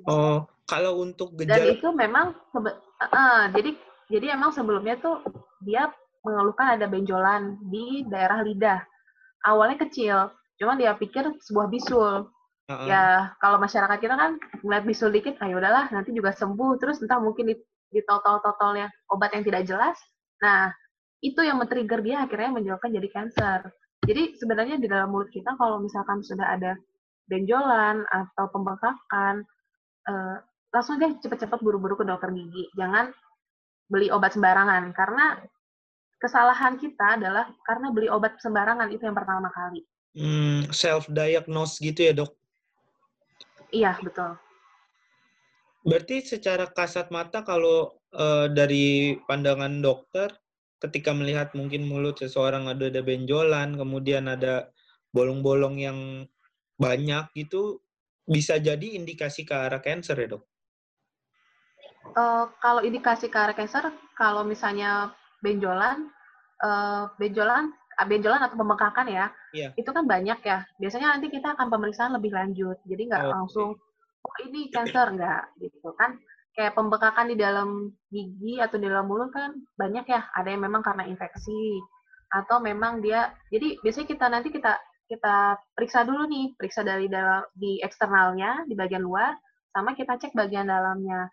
Oh, kalau untuk gejala dan itu memang uh, jadi jadi emang sebelumnya tuh dia mengeluhkan ada benjolan di daerah lidah. Awalnya kecil, cuma dia pikir sebuah bisul uh-uh. ya kalau masyarakat kita kan ngeliat bisul dikit ah ya udahlah nanti juga sembuh terus entah mungkin di, total-totalnya obat yang tidak jelas nah itu yang men-trigger dia akhirnya menyebabkan jadi cancer jadi sebenarnya di dalam mulut kita kalau misalkan sudah ada benjolan atau pembengkakan eh, langsung deh cepet-cepet buru-buru ke dokter gigi jangan beli obat sembarangan karena kesalahan kita adalah karena beli obat sembarangan itu yang pertama kali. Hmm, self diagnose gitu ya dok? Iya, betul. Berarti secara kasat mata kalau uh, dari pandangan dokter, ketika melihat mungkin mulut seseorang ada ada benjolan, kemudian ada bolong-bolong yang banyak gitu, bisa jadi indikasi ke arah cancer ya dok? Uh, kalau indikasi ke arah cancer, kalau misalnya benjolan, uh, benjolan benjolan atau pembengkakan ya, yeah. itu kan banyak ya. Biasanya nanti kita akan pemeriksaan lebih lanjut. Jadi nggak oh, langsung, oh ini cancer, nggak gitu kan. Kayak pembengkakan di dalam gigi atau di dalam mulut kan banyak ya. Ada yang memang karena infeksi, atau memang dia, jadi biasanya kita nanti kita kita periksa dulu nih, periksa dari dalam di eksternalnya, di bagian luar, sama kita cek bagian dalamnya.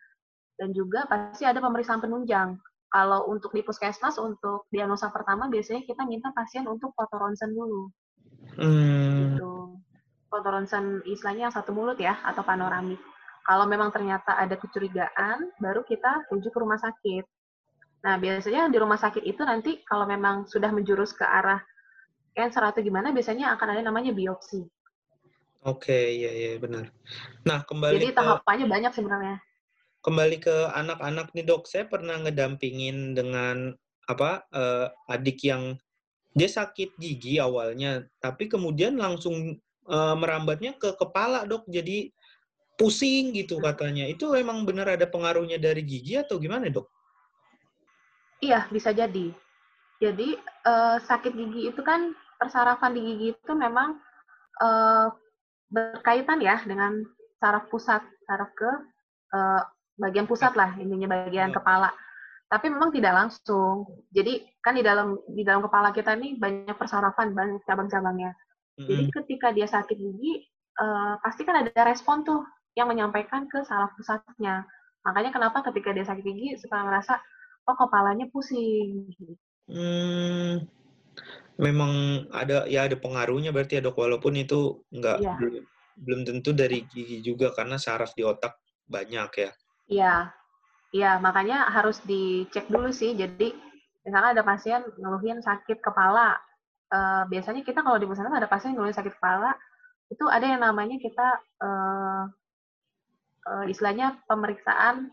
Dan juga pasti ada pemeriksaan penunjang kalau untuk di puskesmas untuk diagnosa pertama biasanya kita minta pasien untuk foto ronsen dulu. Hmm. Gitu. Foto ronsen istilahnya yang satu mulut ya atau panoramik. Kalau memang ternyata ada kecurigaan, baru kita rujuk ke rumah sakit. Nah, biasanya di rumah sakit itu nanti kalau memang sudah menjurus ke arah cancer atau gimana, biasanya akan ada namanya biopsi. Oke, iya iya benar. Nah, kembali Jadi tahapannya banyak sebenarnya kembali ke anak-anak nih dok, saya pernah ngedampingin dengan apa uh, adik yang dia sakit gigi awalnya, tapi kemudian langsung uh, merambatnya ke kepala dok, jadi pusing gitu katanya. Itu emang benar ada pengaruhnya dari gigi atau gimana dok? Iya bisa jadi. Jadi uh, sakit gigi itu kan persarafan di gigi itu memang uh, berkaitan ya dengan saraf pusat, saraf ke uh, bagian pusat lah intinya bagian hmm. kepala tapi memang tidak langsung. Jadi kan di dalam di dalam kepala kita ini banyak persarafan banyak cabang-cabangnya. Hmm. jadi ketika dia sakit gigi uh, pasti kan ada respon tuh yang menyampaikan ke saraf pusatnya. Makanya kenapa ketika dia sakit gigi suka ngerasa oh kepalanya pusing. Hmm, memang ada ya ada pengaruhnya berarti ya dok. Walaupun itu enggak ya. belum, belum tentu dari gigi juga karena saraf di otak banyak ya. Iya, iya makanya harus dicek dulu sih. Jadi misalnya ada pasien ngeluhin sakit kepala, uh, biasanya kita kalau di puskesmas ada pasien ngeluhin sakit kepala, itu ada yang namanya kita uh, uh, istilahnya pemeriksaan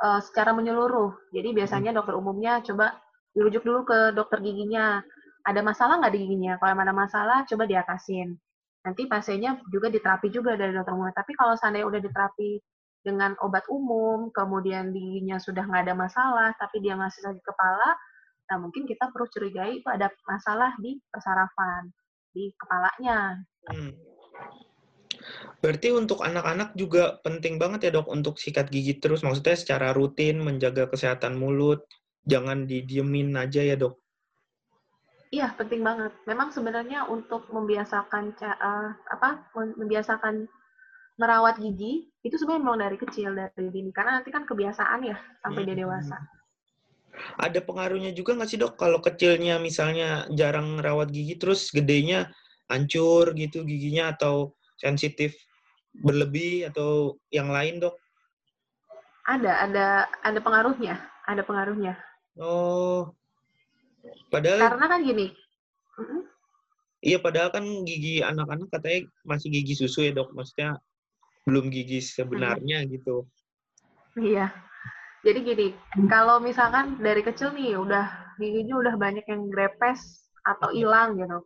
uh, secara menyeluruh. Jadi biasanya dokter umumnya coba dirujuk dulu ke dokter giginya. Ada masalah nggak di giginya? Kalau ada masalah, coba diatasin. Nanti pasiennya juga diterapi juga dari dokter umum. Tapi kalau seandainya udah diterapi dengan obat umum, kemudian giginya sudah nggak ada masalah, tapi dia masih sakit kepala, nah mungkin kita perlu curigai itu ada masalah di persarafan, di kepalanya. Hmm. Berarti untuk anak-anak juga penting banget ya dok untuk sikat gigi terus, maksudnya secara rutin menjaga kesehatan mulut, jangan didiemin aja ya dok. Iya, penting banget. Memang sebenarnya untuk membiasakan uh, apa membiasakan merawat gigi itu sebenarnya memang dari kecil dari dini karena nanti kan kebiasaan ya sampai dia dewasa. Ada pengaruhnya juga nggak sih dok kalau kecilnya misalnya jarang rawat gigi terus gedenya hancur gitu giginya atau sensitif berlebih atau yang lain dok? Ada, ada, ada pengaruhnya, ada pengaruhnya. Oh, padahal. Karena kan gini. Iya, padahal kan gigi anak-anak katanya masih gigi susu ya dok, maksudnya belum gigi sebenarnya hmm. gitu. Iya. Jadi gini, kalau misalkan dari kecil nih udah giginya udah banyak yang grepes atau hilang gitu.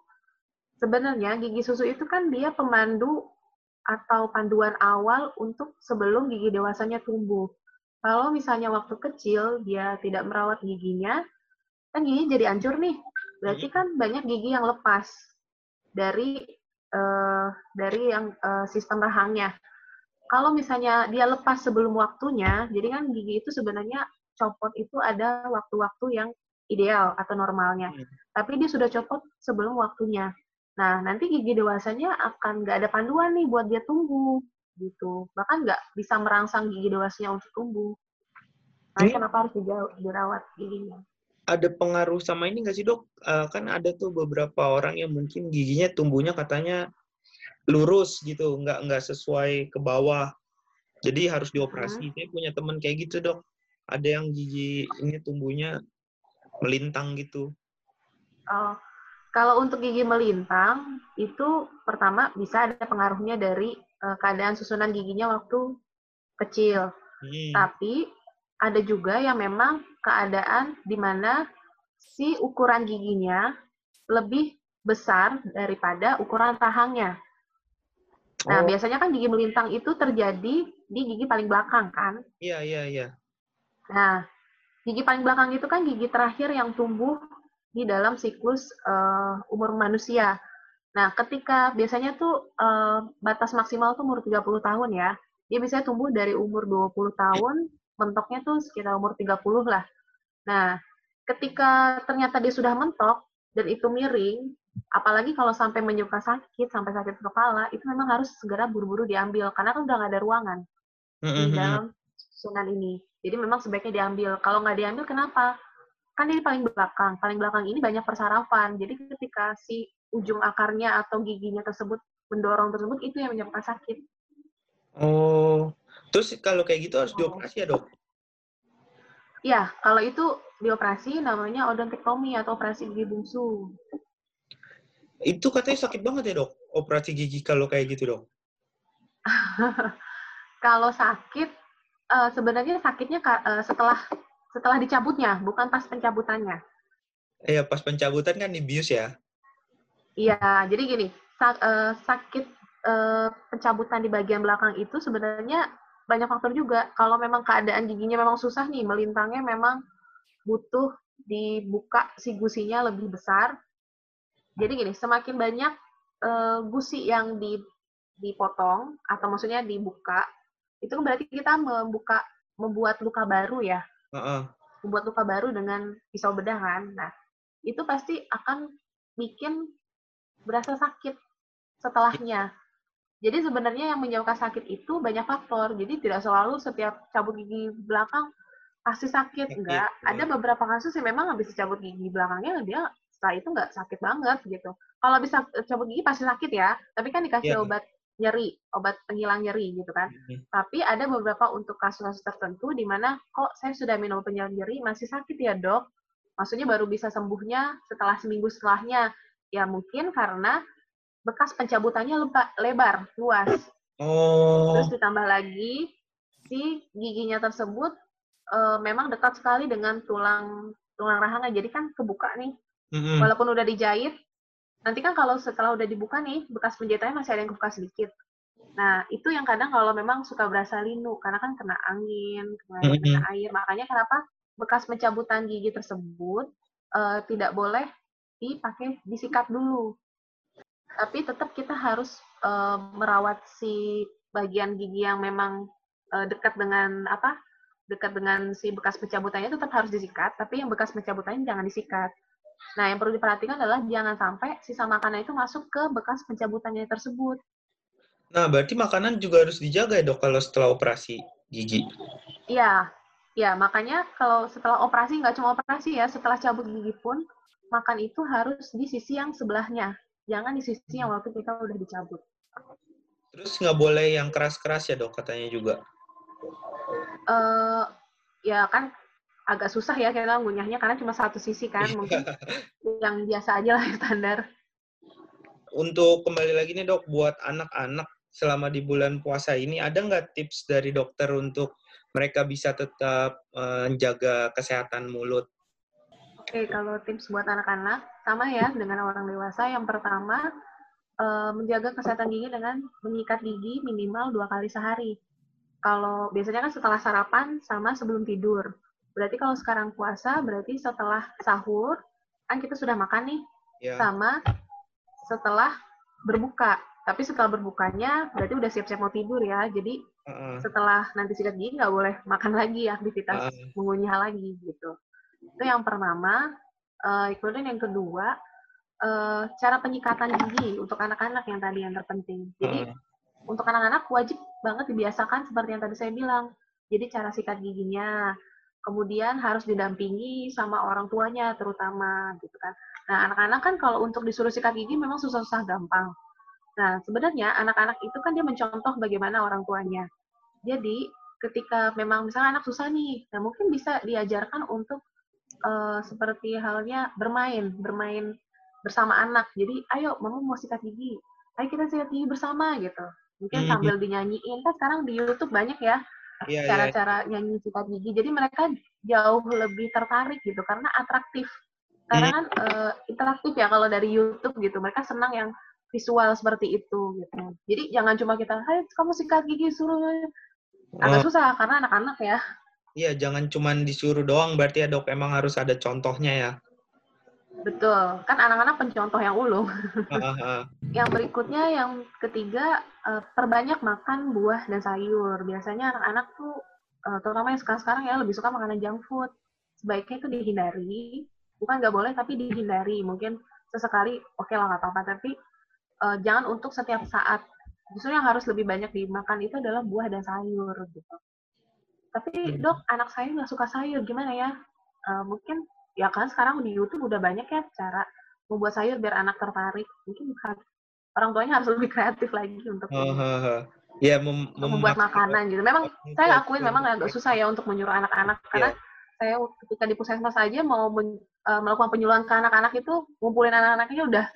Sebenarnya gigi susu itu kan dia pemandu atau panduan awal untuk sebelum gigi dewasanya tumbuh. Kalau misalnya waktu kecil dia tidak merawat giginya, kan giginya jadi hancur nih. Berarti iya. kan banyak gigi yang lepas dari uh, dari yang uh, sistem rahangnya. Kalau misalnya dia lepas sebelum waktunya, jadi kan gigi itu sebenarnya copot itu ada waktu-waktu yang ideal atau normalnya. Hmm. Tapi dia sudah copot sebelum waktunya. Nah, nanti gigi dewasanya akan nggak ada panduan nih buat dia tumbuh gitu. Bahkan nggak bisa merangsang gigi dewasanya untuk tumbuh. Nah, ini kenapa harus dirawat giginya? Ada pengaruh sama ini nggak sih dok? Uh, kan ada tuh beberapa orang yang mungkin giginya tumbuhnya katanya lurus gitu, nggak nggak sesuai ke bawah. Jadi harus dioperasi. Hmm. Saya punya teman kayak gitu dok. Ada yang gigi ini tumbuhnya melintang gitu. Oh, kalau untuk gigi melintang, itu pertama bisa ada pengaruhnya dari uh, keadaan susunan giginya waktu kecil. Hmm. Tapi ada juga yang memang keadaan di mana si ukuran giginya lebih besar daripada ukuran rahangnya. Nah, oh. biasanya kan gigi melintang itu terjadi di gigi paling belakang, kan? Iya, iya, iya. Nah, gigi paling belakang itu kan gigi terakhir yang tumbuh di dalam siklus uh, umur manusia. Nah, ketika biasanya tuh uh, batas maksimal tuh umur 30 tahun ya. Dia biasanya tumbuh dari umur 20 tahun, mentoknya tuh sekitar umur 30 lah. Nah, ketika ternyata dia sudah mentok dan itu miring, apalagi kalau sampai menyuka sakit, sampai sakit kepala, itu memang harus segera buru-buru diambil karena kan udah nggak ada ruangan di dalam susunan ini. Jadi memang sebaiknya diambil. Kalau nggak diambil, kenapa? kan ini paling belakang. Paling belakang ini banyak persarafan. Jadi ketika si ujung akarnya atau giginya tersebut mendorong tersebut itu yang menyebabkan sakit. Oh, terus kalau kayak gitu harus dioperasi ya dok? Ya, kalau itu dioperasi namanya odontektomi atau operasi gigi bungsu. Itu katanya sakit banget ya dok, operasi gigi kalau kayak gitu dok? kalau sakit, uh, sebenarnya sakitnya uh, setelah setelah dicabutnya, bukan pas pencabutannya. Iya, pas pencabutan kan dibius ya? Iya, jadi gini, sak, uh, sakit uh, pencabutan di bagian belakang itu sebenarnya banyak faktor juga. Kalau memang keadaan giginya memang susah nih, melintangnya memang butuh dibuka si gusinya lebih besar. Jadi gini, semakin banyak uh, gusi yang di, dipotong atau maksudnya dibuka, itu kan berarti kita membuka membuat luka baru ya uh-uh. membuat luka baru dengan pisau bedah kan. Nah, itu pasti akan bikin berasa sakit setelahnya. Jadi sebenarnya yang menyebabkan sakit itu banyak faktor. Jadi tidak selalu setiap cabut gigi belakang pasti sakit. Enggak. Ada beberapa kasus yang memang habis cabut gigi belakangnya dia setelah itu nggak sakit banget gitu. Kalau bisa cabut gigi pasti sakit ya. Tapi kan dikasih yeah. obat nyeri, obat penghilang nyeri gitu kan. Mm-hmm. Tapi ada beberapa untuk kasus-kasus tertentu di mana kok saya sudah minum penghilang nyeri masih sakit ya dok. Maksudnya baru bisa sembuhnya setelah seminggu setelahnya. Ya mungkin karena bekas pencabutannya leba, lebar, luas. Oh. Terus ditambah lagi si giginya tersebut e, memang dekat sekali dengan tulang tulang rahangnya, jadi kan kebuka nih. Mm-hmm. Walaupun udah dijahit, nanti kan kalau setelah udah dibuka nih, bekas penjahitannya masih ada yang kebuka sedikit. Nah, itu yang kadang kalau memang suka berasa linu, karena kan kena angin, kena, mm -hmm. kena air. Makanya kenapa bekas pencabutan gigi tersebut uh, tidak boleh dipakai disikat dulu. Tapi tetap kita harus uh, merawat si bagian gigi yang memang uh, dekat dengan apa? dekat dengan si bekas pencabutannya tetap harus disikat, tapi yang bekas pencabutannya jangan disikat. Nah, yang perlu diperhatikan adalah jangan sampai sisa makanan itu masuk ke bekas pencabutannya tersebut. Nah, berarti makanan juga harus dijaga ya dok kalau setelah operasi gigi? Iya, ya makanya kalau setelah operasi, nggak cuma operasi ya, setelah cabut gigi pun, makan itu harus di sisi yang sebelahnya. Jangan di sisi yang waktu kita udah dicabut. Terus nggak boleh yang keras-keras ya dok katanya juga? Uh, ya kan agak susah ya kita ngunyahnya karena cuma satu sisi kan mungkin yang biasa aja lah standar. Untuk kembali lagi nih dok buat anak-anak selama di bulan puasa ini ada nggak tips dari dokter untuk mereka bisa tetap menjaga kesehatan mulut? Oke, kalau tips buat anak-anak sama ya dengan orang dewasa. Yang pertama menjaga kesehatan gigi dengan menyikat gigi minimal dua kali sehari. Kalau biasanya kan setelah sarapan sama sebelum tidur. Berarti kalau sekarang puasa berarti setelah sahur kan kita sudah makan nih, yeah. sama setelah berbuka. Tapi setelah berbukanya berarti udah siap-siap mau tidur ya. Jadi uh-uh. setelah nanti sikat gigi nggak boleh makan lagi aktivitas uh-uh. mengunyah lagi gitu. Itu yang pertama. Uh, kemudian yang kedua uh, cara penyikatan gigi untuk anak-anak yang tadi yang terpenting. Jadi uh untuk anak-anak wajib banget dibiasakan seperti yang tadi saya bilang. Jadi cara sikat giginya kemudian harus didampingi sama orang tuanya terutama gitu kan nah anak-anak kan kalau untuk disuruh sikat gigi memang susah-susah gampang Nah, sebenarnya anak-anak itu kan dia mencontoh bagaimana orang tuanya. Jadi, ketika memang misalnya anak susah nih, nah mungkin bisa diajarkan untuk uh, seperti halnya bermain, bermain bersama anak. Jadi, ayo, mama mau sikat gigi. Ayo kita sikat gigi bersama gitu. Mungkin hmm. sambil dinyanyiin. Kan sekarang di YouTube banyak ya iya, iya. cara-cara yeah, nyanyi sikat gigi. Jadi mereka jauh lebih tertarik gitu karena atraktif. Karena hmm. kan uh, interaktif ya kalau dari YouTube gitu. Mereka senang yang visual seperti itu gitu. Jadi jangan cuma kita, "Hai, kamu sikat gigi suruh." Agak oh. susah karena anak-anak ya. Iya, jangan cuma disuruh doang berarti ya, Dok, emang harus ada contohnya ya. Betul, kan anak-anak pencontoh yang ulung. yang berikutnya, yang ketiga, uh, perbanyak makan buah dan sayur. Biasanya anak-anak tuh, uh, terutama yang sekarang-sekarang ya, lebih suka makanan junk food. Sebaiknya itu dihindari, bukan nggak boleh, tapi dihindari. Mungkin sesekali, oke okay lah nggak apa-apa, tapi uh, jangan untuk setiap saat. Justru yang harus lebih banyak dimakan itu adalah buah dan sayur gitu. Tapi hmm. dok, anak saya nggak suka sayur, gimana ya? Uh, mungkin ya kan sekarang di YouTube udah banyak ya cara membuat sayur biar anak tertarik. Mungkin orang tuanya harus lebih kreatif lagi untuk oh, Ya, mem membuat makanan gitu. Memang saya akuin memang agak susah ya untuk menyuruh anak-anak iya. karena saya ketika di puskesmas saja mau men, uh, melakukan penyuluhan ke anak-anak itu ngumpulin anak-anaknya udah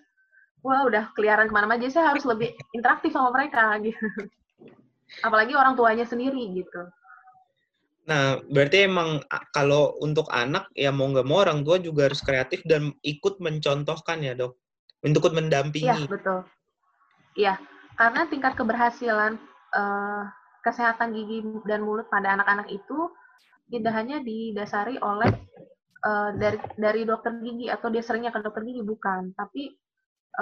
wah udah keliaran ke mana-mana jadi saya harus lebih interaktif sama mereka gitu apalagi orang tuanya sendiri gitu nah berarti emang kalau untuk anak ya mau nggak mau orang tua juga harus kreatif dan ikut mencontohkan ya dok? Untuk mendampingi. Iya betul. Iya karena tingkat keberhasilan uh, kesehatan gigi dan mulut pada anak-anak itu tidak hanya didasari oleh uh, dari dari dokter gigi atau dia seringnya ke dokter gigi bukan. Tapi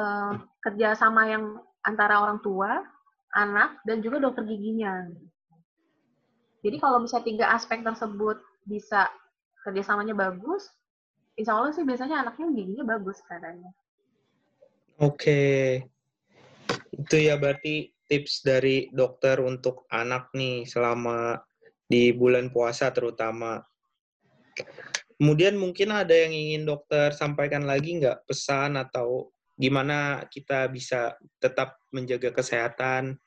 uh, kerjasama yang antara orang tua, anak, dan juga dokter giginya. Jadi kalau misalnya tiga aspek tersebut bisa kerjasamanya bagus, insya Allah sih biasanya anaknya giginya bagus keadaannya. Oke, itu ya berarti tips dari dokter untuk anak nih selama di bulan puasa terutama. Kemudian mungkin ada yang ingin dokter sampaikan lagi nggak pesan atau gimana kita bisa tetap menjaga kesehatan?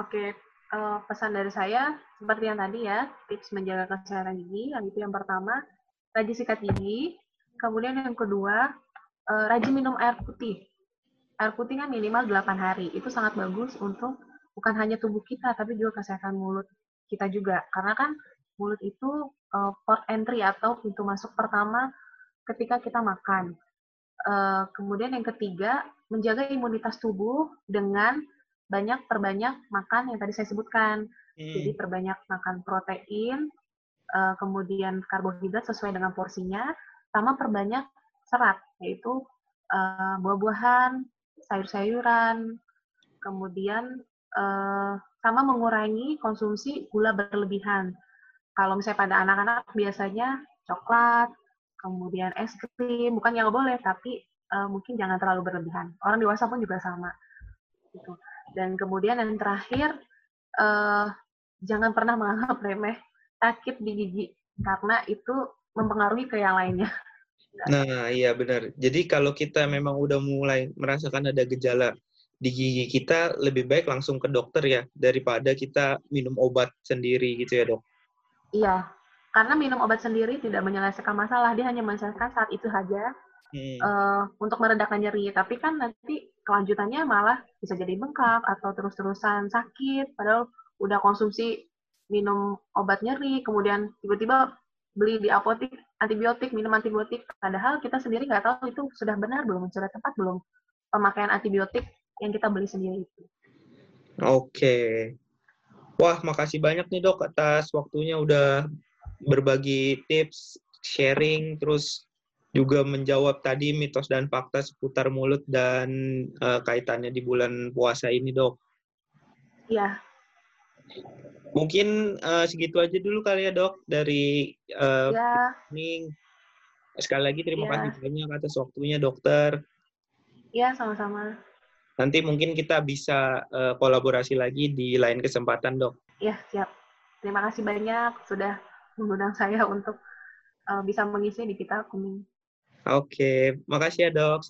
Oke, uh, pesan dari saya seperti yang tadi ya, tips menjaga kesehatan gigi. Yang itu yang pertama, rajin sikat gigi. Kemudian yang kedua, uh, rajin minum air putih. Air putih kan minimal 8 hari. Itu sangat bagus untuk bukan hanya tubuh kita, tapi juga kesehatan mulut kita juga. Karena kan mulut itu uh, port entry atau pintu masuk pertama ketika kita makan. Uh, kemudian yang ketiga, menjaga imunitas tubuh dengan banyak perbanyak makan yang tadi saya sebutkan. Hmm. Jadi perbanyak makan protein, uh, kemudian karbohidrat sesuai dengan porsinya, sama perbanyak serat, yaitu uh, buah-buahan, sayur-sayuran, kemudian uh, sama mengurangi konsumsi gula berlebihan. Kalau misalnya pada anak-anak biasanya coklat, kemudian es krim, bukan yang boleh, tapi uh, mungkin jangan terlalu berlebihan. Orang dewasa pun juga sama. Gitu. Dan kemudian yang terakhir, uh, jangan pernah menganggap remeh sakit di gigi, karena itu mempengaruhi ke yang lainnya. Nah, iya benar. Jadi kalau kita memang udah mulai merasakan ada gejala di gigi kita, lebih baik langsung ke dokter ya, daripada kita minum obat sendiri gitu ya dok? Iya, karena minum obat sendiri tidak menyelesaikan masalah, dia hanya menyelesaikan saat itu saja uh, untuk meredakan nyeri. Tapi kan nanti kelanjutannya malah bisa jadi bengkak atau terus-terusan sakit, padahal udah konsumsi minum obat nyeri, kemudian tiba-tiba beli di apotek antibiotik, minum antibiotik, padahal kita sendiri nggak tahu itu sudah benar belum, sudah tepat belum pemakaian antibiotik yang kita beli sendiri itu. Oke. Wah, makasih banyak nih dok atas waktunya udah berbagi tips, sharing, terus juga menjawab tadi mitos dan fakta seputar mulut dan uh, kaitannya di bulan puasa ini dok. Iya, Mungkin uh, segitu aja dulu kali ya dok dari uh, ya. Sekali lagi terima ya. kasih banyak atas waktunya dokter. Iya sama-sama. Nanti mungkin kita bisa uh, kolaborasi lagi di lain kesempatan dok. Iya siap. Terima kasih banyak sudah mengundang saya untuk uh, bisa mengisi di kita kuning. Oke, makasih ya dok.